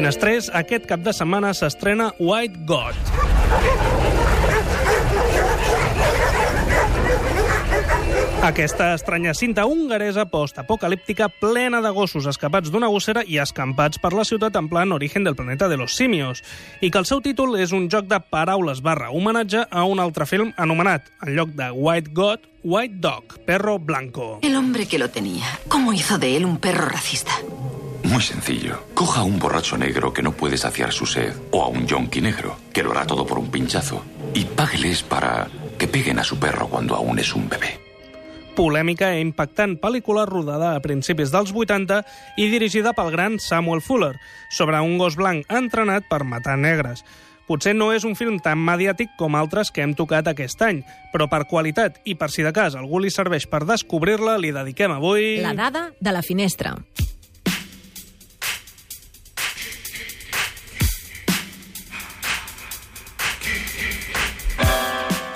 estrès, aquest cap de setmana s'estrena White God. Aquesta estranya cinta hongaresa post-apocalíptica plena de gossos escapats d'una gossera i escampats per la ciutat en plan Origen del planeta de los simios, i que el seu títol és un joc de paraules barra homenatge a un altre film anomenat, en lloc de White God, White Dog, perro blanco. El hombre que lo tenía, ¿cómo hizo de él un perro racista? Muy sencillo. Coja a un borracho negro que no puede saciar su sed, o a un yonki negro, que lo hará todo por un pinchazo, y págueles para que peguen a su perro cuando aún es un bebé. polèmica i impactant pel·lícula rodada a principis dels 80 i dirigida pel gran Samuel Fuller, sobre un gos blanc entrenat per matar negres. Potser no és un film tan mediàtic com altres que hem tocat aquest any, però per qualitat i per si de cas algú li serveix per descobrir-la, li dediquem avui... La dada de la finestra.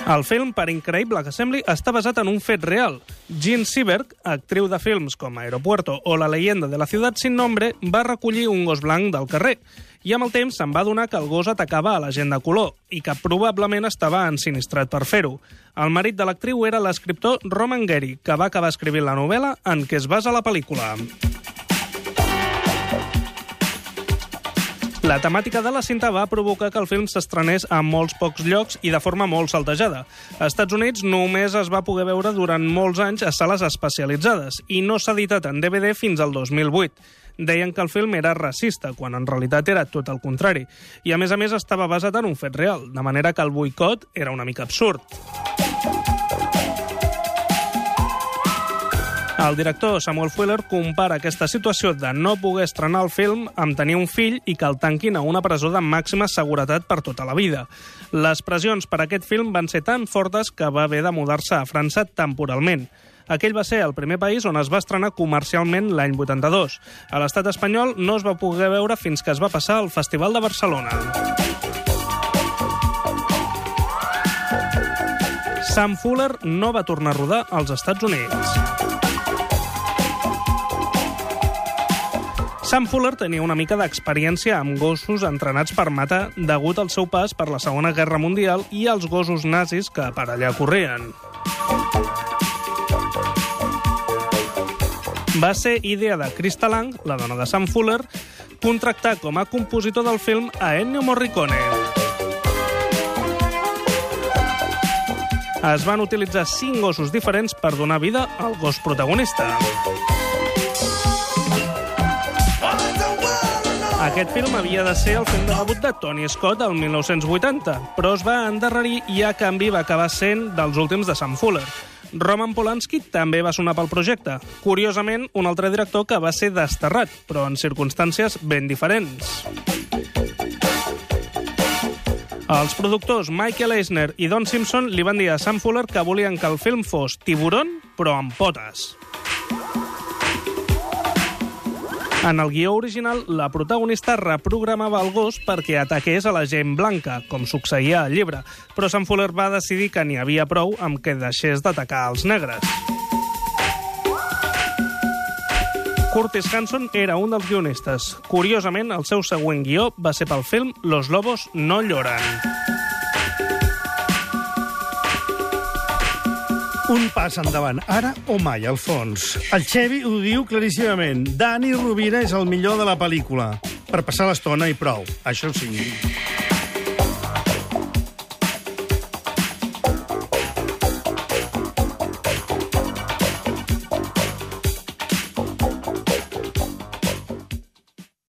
El film, per increïble que sembli, està basat en un fet real. Jean Seberg, actriu de films com Aeropuerto o La leyenda de la ciutat sin nombre, va recollir un gos blanc del carrer i amb el temps se'n va donar que el gos atacava a la gent de color i que probablement estava ensinistrat per fer-ho. El marit de l'actriu era l'escriptor Roman Gary, que va acabar escrivint la novel·la en què es basa la pel·lícula. La temàtica de la cinta va provocar que el film s'estrenés a molts pocs llocs i de forma molt saltejada. A Estats Units només es va poder veure durant molts anys a sales especialitzades i no s'ha editat en DVD fins al 2008. Deien que el film era racista, quan en realitat era tot el contrari. I a més a més estava basat en un fet real, de manera que el boicot era una mica absurd. El director Samuel Fuller compara aquesta situació de no poder estrenar el film amb tenir un fill i que el tanquin a una presó de màxima seguretat per tota la vida. Les pressions per aquest film van ser tan fortes que va haver de mudar-se a França temporalment. Aquell va ser el primer país on es va estrenar comercialment l'any 82. A l'estat espanyol no es va poder veure fins que es va passar al Festival de Barcelona. Sam Fuller no va tornar a rodar als Estats Units. Sam Fuller tenia una mica d'experiència amb gossos entrenats per matar degut al seu pas per la Segona Guerra Mundial i als gossos nazis que per allà corrien. Va ser idea de Krista Lang, la dona de Sam Fuller, contractar com a compositor del film a Ennio Morricone. Es van utilitzar cinc gossos diferents per donar vida al gos protagonista. Aquest film havia de ser el film de debut de Tony Scott el 1980, però es va endarrerir i a canvi va acabar sent dels últims de Sam Fuller. Roman Polanski també va sonar pel projecte. Curiosament, un altre director que va ser desterrat, però en circumstàncies ben diferents. Els productors Michael Eisner i Don Simpson li van dir a Sam Fuller que volien que el film fos tiburon, però amb potes. En el guió original, la protagonista reprogramava el gos perquè ataqués a la gent blanca, com succeïa al llibre, però Sant Fuller va decidir que n'hi havia prou amb que deixés d'atacar els negres. Curtis Hanson era un dels guionistes. Curiosament, el seu següent guió va ser pel film Los lobos no lloran. Un pas endavant, ara o mai, al fons. El Xevi ho diu claríssimament. Dani Rovira és el millor de la pel·lícula. Per passar l'estona i prou, això sí.